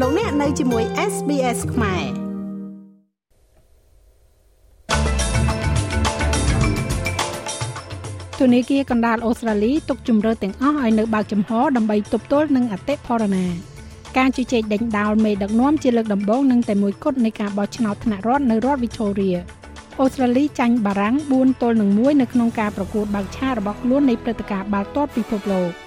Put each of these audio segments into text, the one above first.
លោកអ្នកនៅជាមួយ SBS ខ្មែរទូនីគាកណ្ដាលអូស្ត្រាលីទុកជំរឿទាំងអស់ឲ្យនៅបើកចំហដើម្បីទប់ទល់នឹងអតិផរណាការជជែកដេញដោលមេដឹកនាំជាលើកដំបូងនឹងតែមួយគត់នៃការបោះឆ្នោតថ្នាក់រដ្ឋនៅរដ្ឋ Victoria អូស្ត្រាលីចាញ់បារាំង4ទល់នឹង1នៅក្នុងការប្រកួតបើកឆាករបស់ខ្លួននៃព្រឹត្តិការណ៍បាល់ទាត់ពិភពលោក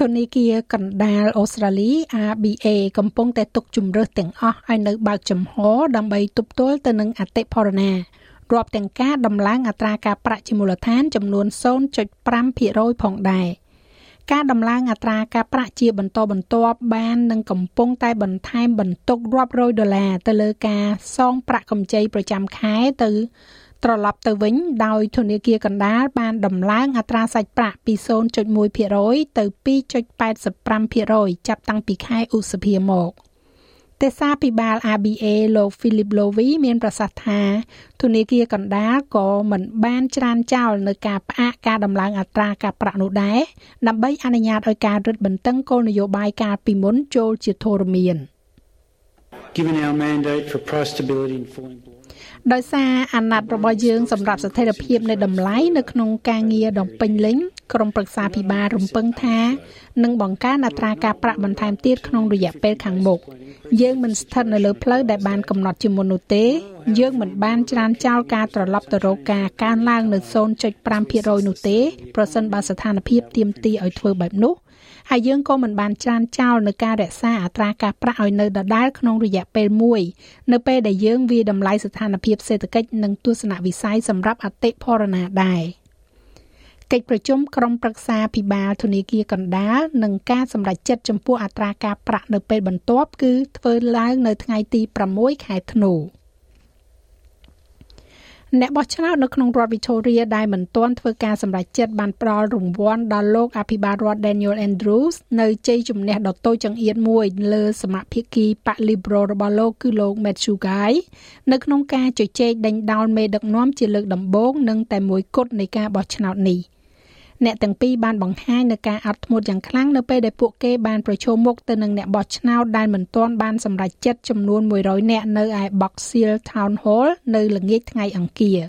ធនាគារកណ្ដាលអូស្ត្រាលី ABA កំពុងតែទុកជំរើសទាំងអស់ឲ្យនៅបើកចំហដើម្បីទប់ទល់ទៅនឹងអតិផរណារាប់ទាំងការដំឡើងអត្រាការប្រាក់ជាមូលដ្ឋានចំនួន0.5%ផងដែរការដំឡើងអត្រាការប្រាក់ជាបន្តបន្ទាប់បាននឹងកំពុងតែបន្ថែមបន្ទុករាប់រយដុល្លារទៅលើការសងប្រាក់កម្ចីប្រចាំខែទៅ ត្រឡប់ទៅវិញដោយធនាគារកណ្ដាលបានដំឡើងអត្រាសាច់ប្រាក់ពី0.1%ទៅ2.85%ចាប់តាំងពីខែឧសភាមក។ទេសាភិបាល ABA លោក Philip Lowy មានប្រសាសន៍ថាធនាគារកណ្ដាលក៏មិនបានច្រានចោលនៅការផ្អាកការដំឡើងអត្រាការប្រាក់នោះដែរដើម្បីអនុញ្ញាតឲ្យការរឹតបន្តឹងគោលនយោបាយកាលពីមុនចូលជាធរមាន Given our mandate for price stability and full employment ដោយសារអាណត្តិរបស់យើងសម្រាប់ស្ថិរភាពនៃតម្លៃនៅក្នុងការងារដ៏ពេញលេញក្រុមប្រឹក្សាភិបាលរំពឹងថានឹងបង្កើនអត្រាការប្រាក់បន្ថែមទៀតក្នុងរយៈពេលខាងមុខយើងមិនស្ថិតនៅលើផ្លូវដែលបានកំណត់ជាមុននោះទេ យើងមិនបានច្រានចោលការត្រឡប់ទៅរកការកើនឡើងនៅ0.5%នោះទេប្រសិនបើស្ថានភាពទាមទារឲ្យធ្វើបែបនោះ ហើយយើងក៏មិនបានច្រានចោលនៅការរក្សាអត្រាការប្រាក់ឲ្យនៅដដែលក្នុងរយៈពេលមួយនៅពេលដែលយើងវាតម្លៃស្ថានភាពសេដ្ឋកិច្ចនិងទស្សនវិស័យសម្រាប់អតិផរណាដែរកិច្ចប្រជុំក្រុមប្រឹក្សាភិបាលធនាគារកណ្ដាលនិងការសម្រេចចិត្តចំពោះអត្រាការប្រាក់នៅពេលបន្ទាប់គឺធ្វើឡើងនៅថ្ងៃទី6ខែធ្នូ។ អ្នកបោះឆ្នោតនៅក្នុងរដ្ឋ Victoria ដែលមិនទាន់ធ្វើការសម្រេចចិត្តបានផ្ដល់រង្វាន់ដល់លោកអភិបាលរដ្ឋ Daniel Andrews នៅជ័យជំនះដ៏តូចចង្អៀតមួយលើសមាភិកីបក Liberal របស់លោកគឺលោក Matthew Guy នៅក្នុងការជជែកដេញដោលមេដឹកនាំជាលើកដំបូងនិងតែមួយគត់នៃការបោះឆ្នោតនេះ។ អ្នកទាំងពីរបានបង្ហាញនៅការអត់ធ្មត់យ៉ាងខ្លាំងនៅពេលដែលពួកគេបានប្រឈមមុខទៅនឹងអ្នកបោះឆ្នោតដែលមិនទាន់បានសម្រេចចិត្តចំនួន100នាក់នៅឯ Box Hill Town Hall នៅល្ងាចថ្ងៃអង្គារ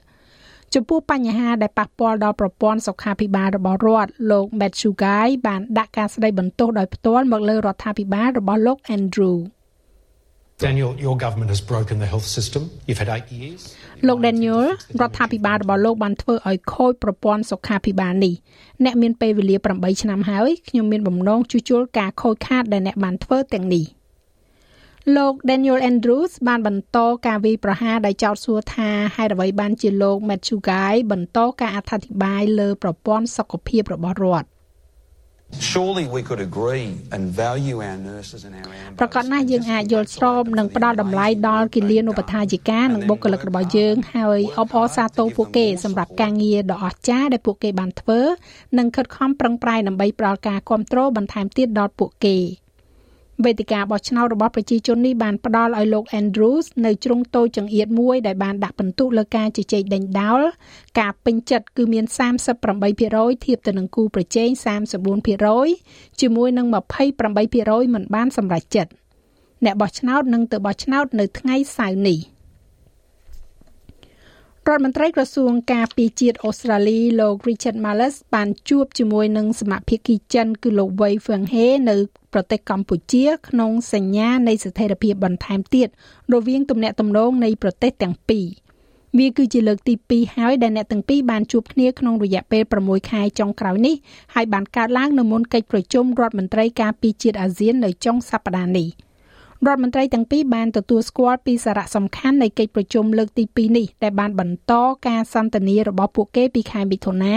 ចំពោះបញ្ហាដែលប៉ះពាល់ដល់ប្រព័ន្ធសុខាភិបាលរបស់រដ្ឋលោក Matthew Guy បានដាក់ការស្ដីបន្ទោសដោយផ្ទាល់មកលើរដ្ឋាភិបាលរបស់លោក Andrew Daniel, your government has broken the health system. You've had 8 years. លោក Daniel រដ្ឋាភិបាលរបស់លោកបានធ្វើឲ្យខូចប្រព័ន្ធសុខាភិបាលនេះអ្នកមានពេលវេលា8ឆ្នាំហើយខ្ញុំមានបំណងជួសជុលការខូចខាតដែលអ្នកបានធ្វើទាំងនេះលោក Daniel Andrews បានបន្តការវាយប្រហារដោយចោទសួរថាហេតុអ្វីបានជាលោក Matthew Guy បន្តការអត្ថាធិប្បាយលើប្រព័ន្ធសុខភាពរបស់រដ្ឋ Surely we could agree and value our nurses and our ប្រកាសណាស់យើងអាចយល់ស្របនិងផ្ដល់តម្លៃដល់គិលានុបដ្ឋាយិកានិងបុគ្គលិករបស់យើងហើយអបអរសាទរពួកគេសម្រាប់ការងារដ៏អស្ចារ្យដែលពួកគេបានធ្វើនិងខិតខំប្រឹងប្រែងដើម្បីផ្ដល់ការគ្រប់គ្រងបន្ថែមទៀតដល់ពួកគេ។ វេទិកាបោះឆ្នោតរបស់ប្រជាជននេះបានផ្ដល់ឲ្យលោក Andrews នៅជ្រុងតូចចង្អៀតមួយដែលបានដាក់ពិន្ទុលើការជជែកដេញដោលការពេញចិត្តគឺមាន38%ធៀបទៅនឹងគូប្រជែង34%ជាមួយនឹង28%មិនបានសម្រេចចិត្តអ្នកបោះឆ្នោតនឹងទៅបោះឆ្នោតនៅថ្ងៃសៅរ៍នេះ។ រដ្ឋមន្ត្រីក្រសួងការពារជាតិអូស្ត្រាលីលោក Richard Marles បានជួបជាមួយនឹងសមាភិកីចិនគឺលោក Wei Fenghe នៅប្រទេសកម្ពុជា ក្នុងសញ្ញានៃស្ថិរភាពបន្ថែមទៀតរវាងទំនាក់ទំនងនៃប្រទេសទាំងពីរវាគឺជាលើកទី2ហើយដែលអ្នកទាំងពីរបានជួបគ្នាក្នុងរយៈពេល6ខែចុងក្រោយនេះហើយបានកើតឡើងនៅមុនកិច្ចប្រជុំរដ្ឋមន្ត្រីការពារជាតិអាស៊ាននៅចុងសប្តាហ៍នេះ។ រដ្ឋមន្ត្រីទាំងពីរបានទទួលស្គាល់ពីសារៈសំខាន់នៃកិច្ចប្រជុំលើកទី2នេះដែលបានបន្តការសន្ទនារបស់ពួកគេពីខែមិថុនា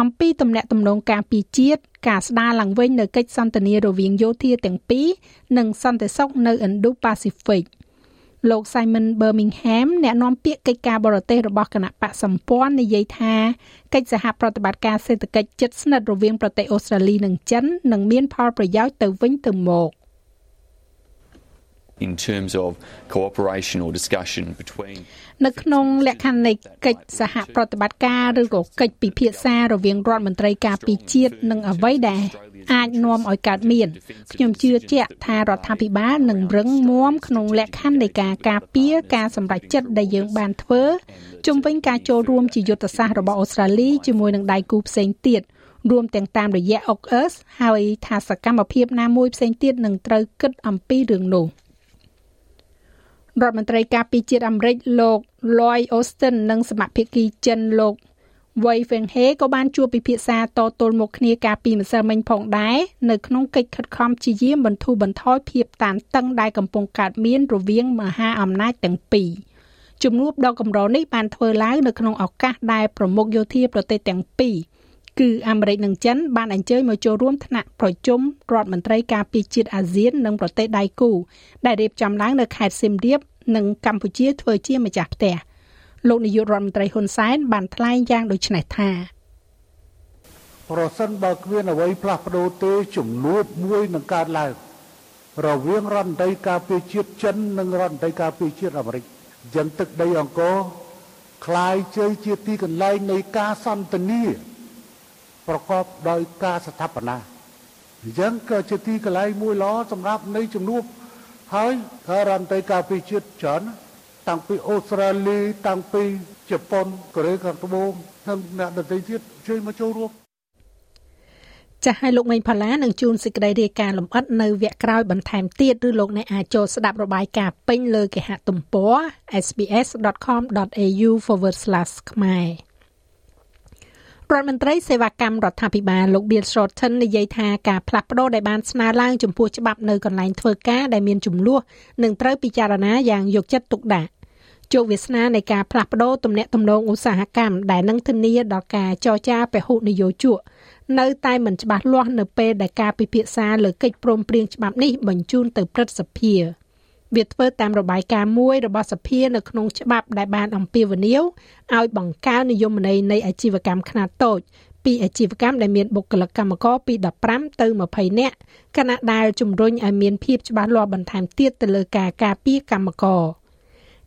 អំពីទំនាក់ទំនងការពារជាតិការស្ដារឡើងវិញនៅកិច្ចសន្ទនារវាងយោធាទាំងពីរនិងសន្តិសុខនៅ Indo-Pacific លោក Simon Birmingham អ្នកនាំពាក្យកិច្ចការបរទេសរបស់គណៈបកសម្ព័ន្ធនិយាយថាកិច្ចសហប្រតិបត្តិការសេដ្ឋកិច្ចជិតស្និទ្ធរវាងប្រទេសអូស្ត្រាលីនិងចិននឹងមានផលប្រយោជន៍ទៅវិញទៅមក in terms of cooperation or discussion between នៅក្នុងលក្ខខណ្ឌនៃកិច្ចសហប្រតិបត្តិការឬក៏កិច្ចពិភាក្សារវាងរដ្ឋមន្ត្រីការពារជាតិនិងអ្វីដែលអាចនាំឲ្យកើតមានខ្ញុំជឿជាក់ថារដ្ឋាភិបាលនឹងរឹងមាំក្នុងលក្ខខណ្ឌនៃការការពារការសម្រេចចិត្តដែលយើងបានធ្វើជំវិញការចូលរួមជាយុទ្ធសាស្ត្ររបស់អូស្ត្រាលីជាមួយនឹងដៃគូផ្សេងទៀតរួមទាំងតាមរយៈ AUKUS ហើយថាសកម្មភាពណាមួយផ្សេងទៀតនឹងត្រូវគិតអំពីរឿងនោះ រដ្ឋមន្ត្រីការពារជាតិអាមេរិកលោក Lloyd Austin និងសមាភិកីចិនលោក Wei Fenghe ក៏បានជួបពិភាក្សាតទល់មុខគ្នាកាលពីម្សិលមិញផងដែរនៅក្នុងកិច្ចខិតខំព្យាយាមបន្ធូរបន្ថយភាពតានតឹងដែលកំពុងកើតមានរវាងមហាអំណាចទាំងពីរជំនួបដ៏កម្រនេះបានធ្វើឡើងនៅក្នុងឱកាសដែលប្រមុខយោធាប្រទេសទាំងពីរ គឺអាមេរិកនិងចិនបានអញ្ជើញមកចូលរួមថ្នាក់ប្រជុំរដ្ឋមន្ត្រីការពារជាតិអាស៊ាននិងប្រទេសដៃគូដែលរៀបចំឡើងនៅខេត្តសៀមរាបនិងកម្ពុជាធ្វើជាម្ចាស់ផ្ទះលោកនាយករដ្ឋមន្ត្រីហ៊ុនសែនបានថ្លែងយ៉ាងដូចនេះថាប្រសិនបើគ្មានអ្វីផ្លាស់ប្ដូរទេជំនួបមួយនឹងកើតឡើងរវាងរដ្ឋមន្ត្រីការពារជាតិចិននិងរដ្ឋមន្ត្រីការពារជាតិអាមេរិកយ៉ាងទឹកដីអង្គរคล้ายជើជាទីកន្លែងនៃការសន្ទនា ប្រកបដោយការស្ថាបនាអញ្ចឹងក៏ជាទីកន្លែងមួយល្អសម្រាប់នៃជំនួបហើយរដ្ឋមន្ត្រីការពារជាតិច្រើនតាំងពីអូស្ត្រាលីតាំងពីជប៉ុនកូរ៉េខាងត្បូងនិងអ្នកដទៃទៀតជួយមកចូលរួមចាស់ឲ្យលោកមេងផាឡានឹងជួនសេចក្តីរាយការណ៍លម្អិតនៅវគ្គក្រោយបន្ថែមទៀតឬលោកអ្នកអាចចូលស្ដាប់របាយការណ៍ពេញលើគេហទំព័រ sbs.com.au/ ខ្មែរ រដ្ឋមន្ត្រីសេវាកម្មរដ្ឋាភិបាលលោក Bill Shorten និយាយថាការផ្លាស់ប្តូរដែលបានស្នើឡើងចំពោះច្បាប់នៅកន្លែងធ្វើការដែលមានចំនួននឹងត្រូវពិចារណាយ៉ាងយកចិត្តទុកដាក់ជោគវាសនានៃការផ្លាស់ប្តូរទំនាក់ទំនងឧស្សាហកម្មដែលនឹងធានាដល់ការចរចាពហុនយោជកនៅតែមិនច្បាស់លាស់នៅពេលដែលការពិភាក្សាលើកិច្ចព្រមព្រៀងច្បាប់នេះបញ្ជូនទៅព្រឹទ្ធសភា វាធ្វើតាមរបាយការណ៍មួយរបស់សភានៅក្នុងច្បាប់ដែលបានអំពាវនាវឲ្យបង្កើននិយមន័យនៃអាជីវកម្មខ្នាតតូចពីអាជីវកម្មដែលមានបុគ្គលិកកម្មករពី15ទៅ20នាក់ខណៈដែលជំរុញឲ្យមានភាពច្បាស់លាស់បន្ថែមទៀតទៅលើការការពារកម្មករ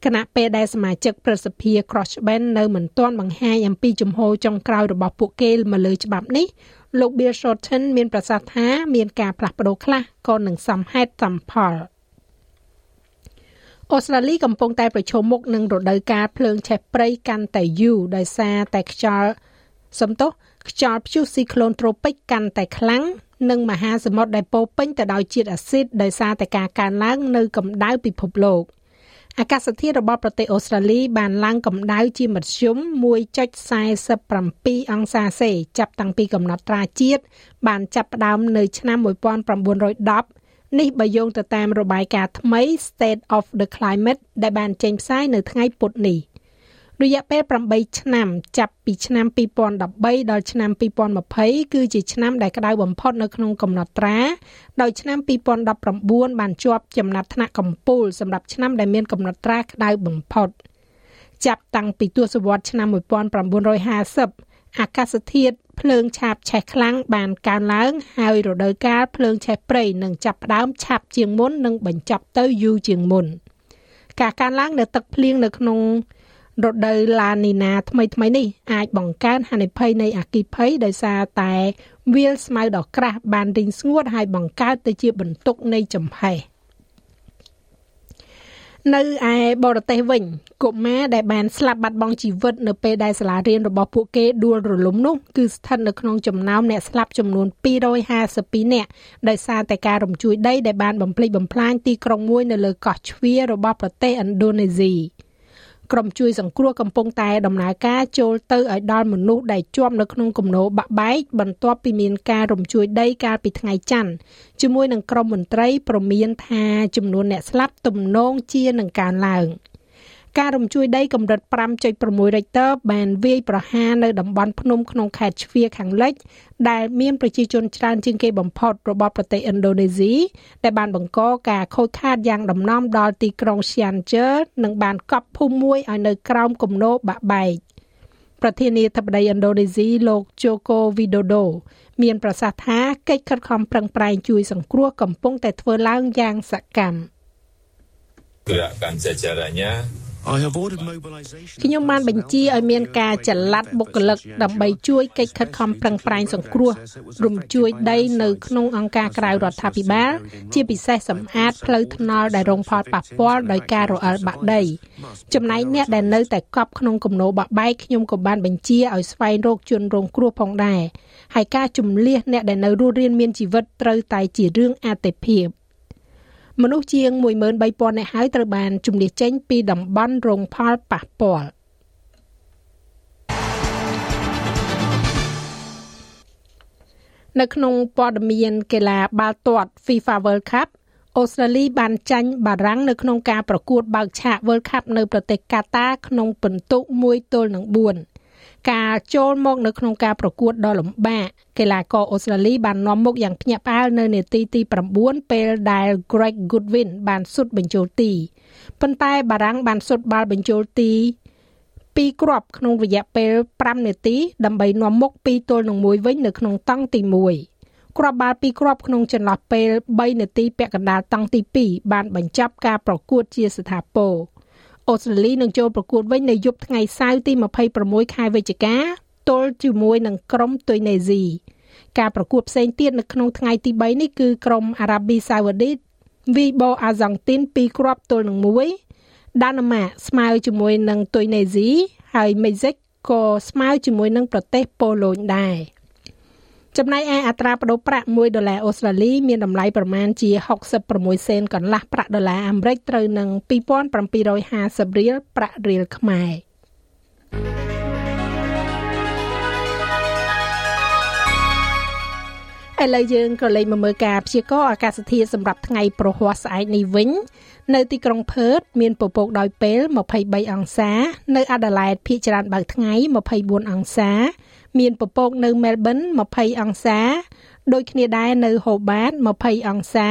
គណៈពេលដែលសមាជិកប្រសិទ្ធិ Crossband នៅមិនទាន់បង្ហាញអំពីជំហរចុងក្រោយរបស់ពួកគេមកលើច្បាប់នេះលោក Bill Shorten មានប្រសាសន៍ថាមានការផ្លាស់ប្ដូរខ្លះក៏នឹងសមហេតុសមផល។ អូស្ត្រាលីកំពុងតែប្រឈមមុខនឹងរដូវកាលភ្លើងឆេះព្រៃកាន់តែយូរដោយសារតែខ្យល់សំទោសខ្យល់ព្យុះស៊ីក្លូនត្រូពិកកាន់តែខ្លាំងនិងមហាសមុទ្រដែលពោពេញទៅដោយជាតិអាស៊ីតដោយសារតែការកើនឡើងនៅកម្ដៅពិភពលោកអាកាសធាតុរបស់ប្រទេសអូស្ត្រាលីបានឡើងកម្ដៅជាមធ្យម1.47អង្សាសេចាប់តាំងពីកំណត់ត្រាជាតិបានចាប់ផ្ដើមនៅឆ្នាំ1910 នេះបើយោងទៅតាមរបាយការណ៍ថ្មី State of the Climate ដែលបានចេញផ្សាយនៅថ្ងៃពុធនេះរយៈពេល8ឆ្នាំចាប់ពីឆ្នាំ2013ដល់ឆ្នាំ2020គឺជាឆ្នាំដែលក្តៅបំផុតនៅក្នុងកំណត់ត្រាដោយឆ្នាំ2019បានជាប់ចំណាត់ថ្នាក់កំពូលសម្រាប់ឆ្នាំដែលមានកំណត់ត្រាក្តៅបំផុត ចាប់តាំងពីទសវត្សរ៍ឆ្នាំ1950អាកាសធាតុ ភ្លើងឆាបឆេះខ្លាំងបានកើនឡើងហើយរដូវកាលភ្លើងឆេះព្រៃនឹងចាប់ផ្ដើមឆាប់ជាងមុននិងបញ្ចប់ទៅយូរជាងមុន ការកើនឡើងនៅទឹកភ្លៀងនៅក្នុងរដូវឡានីណាថ្មីថ្មីនេះអាចបង្កើនហានិភ័យនៃអគិភ័យដោយសារតែវាលស្មៅដ៏ក្រាស់បានរីងស្ងួតហើយបង្កើតទៅជាបន្ទុកនៃចំហេះ។ នៅឯបរទេសវិញកុមារដែលបានស្លាប់បាត់បង់ជីវិតនៅពេលដែលសាលារៀនរបស់ពួកគេដួលរលំនោះគឺស្ថិតនៅក្នុងចំណោមអ្នកស្លាប់ចំនួន252នាក់ដោយសារតែការរំជួយដីដែលបានបំផ្លិចបំផ្លាញទីក្រុងមួយនៅលើកោះជ្វារបស់ប្រទេសឥណ្ឌូនេស៊ី។ ក្រុមជួយសង្គ្រោះកំពុងតែដំណើរការចូលទៅឲ្យដល់មនុស្សដែលជាប់នៅក្នុងគំនរបាក់បែកបន្ទាប់ពីមានការរំជួយដីកាលពីថ្ងៃច័ន្ទជាមួយនឹងក្រុមមន្ត្រីប្រមានថាចំនួនអ្នកស្លាប់ទំនងជានឹងកើនឡើង។ ការរំជួយដីកម្រិត5.6 Richter បានវាយប្រហារនៅតំបន់ភ្នំក្នុងខេត្តជ្វាខាងលិច ដែលមានប្រជាជនច្រើនជាងគេបំផុតរបស់ប្រទេសឥណ្ឌូនេស៊ីដែលបានបង្កការខូចខាតយ៉ាងដំណំដល់ទីក្រុង Cianjur និងបានកប់ភូមិមួយឲ្យនៅក្រោមគំនរបាក់បែកប្រធានាធិបតីឥណ្ឌូនេស៊ីលោក Joko Widodo មានប្រសាសន៍ថាកិច្ចខិតខំប្រឹងប្រែងជួយសង្គ្រោះកំពុងតែធ្វើឡើងយ៉ាងសកម្ម។ gerakan jajarannya ខ្ញុំបានបញ្ជាឲ្យមានការចល័តបុគ្គលិកដើម្បីជួយកិច្ចខិតខំប្រឹងប្រែងសង្គ្រោះរំជួយដីនៅក្នុងអង្គការក្រៅរដ្ឋាភិបាល ជាពិសេសសម្អាតផ្លូវថ្នល់ដែលរងផលប៉ះពាល់ដោយការរអិលបាក់ដី ចំណែកអ្នកដែលនៅតែកប់ក្នុងគំនរបាក់បែកខ្ញុំក៏បានបញ្ជាឲ្យស្វែងរកជនរងគ្រោះផងដែរហើយការជំលះអ្នកដែលនៅរស់រានមានជីវិតត្រូវតែជារឿងអាទិភាព។ មនុស្សជាង13000នាក់ហើយត្រូវបានជំនះចេញពីតំបន់រងផលប៉ះពាល់នៅក្នុងព័ត៌មានកីឡាបាល់ទាត់ FIFA World Cup អូស្ត្រាលីបានចាញ់បារាំងនៅក្នុងការប្រកួតបើកឆាក World Cup នៅប្រទេសកាតាក្នុងពិន្ទុ1ទល់នឹង4 ការចូលមកនៅក្នុងការប្រកួតដ៏លំបាកកីឡាករអូស្ត្រាលីបាននាំមុខយ៉ាងភ្ញាក់ផ្អើលនៅនាទីទី9ពេលដែល Greg Goodwin បានសុទ្ធបញ្ចូលទីប៉ុន្តែបារាំងបានសុទ្ធបាល់បញ្ចូលទីពីរគ្រាប់ក្នុងរយៈពេល5នាទីដើម្បីនាំមុខ2ទល់នឹង1វិញនៅក្នុងតង់ទី1គ្រាប់បាល់ពីរគ្រាប់ក្នុងចន្លោះពេល3នាទីពាក់កណ្ដាលតង់ទី2បានបញ្ចប់ការប្រកួតជាស្ថាពរ អូស្ត្រាលីនឹងចូលប្រកួតវិញនៅយប់ថ្ងៃសៅរ៍ទី26ខែវិច្ឆិកាទល់ជាមួយនឹងក្រុមទុយនេស៊ីការប្រកួតផ្សេងទៀតនៅក្នុងថ្ងៃទី3នេះគឺក្រុមអារ៉ាប៊ីសាអូឌីតវីបូអាសង់ទីន2គ្រាប់ទល់នឹង1ដាណាម៉ាស្មើជាមួយនឹងទុយនេស៊ីហើយមេហ្សិកក៏ស្មើជាមួយនឹងប្រទេសប៉ូឡូញដែរ។ ចំណែកឯអត្រាប្តូរប្រាក់1ដុល្លារអូស្ត្រាលីមានតម្លៃប្រមាណជា66សេនកន្លះប្រាក់ដុល្លារអាមេរិកត្រូវនឹង2750រៀលប្រាក់រៀលខ្មែរឥឡូវយើងក៏លេខមកមើលការព្យាករណ៍អាកាសធាតុសម្រាប់ថ្ងៃប្រហ័សស្អែកនេះវិញ នៅទីក្រុងផឺតមានពពកដោយពេល23អង្សា នៅអាដាលេដភាគច្រើនបើកថ្ងៃ24អង្សា មានពពកនៅមែលប៊ន20អង្សា ដូចគ្នាដែរនៅហូបាត20អង្សា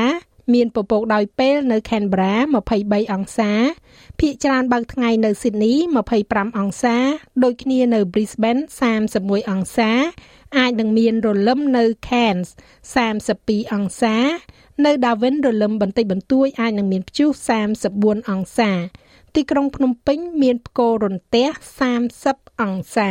មានពពកដោយពេលនៅ Canberra 23អង្សាភាគច្រើនបើកថ្ងៃនៅ Sydney 25អង្សា ដូចគ្នានៅ Brisbane 31អង្សា អាចនឹងមានរលឹមនៅ Cairns 32អង្សានៅ Darwin រលឹមបន្តិចបន្តួចអាចនឹងមានព្យុះ34អង្សា ទីក្រុងភ្នំពេញ មានផ្គររន្ទះ30អង្សា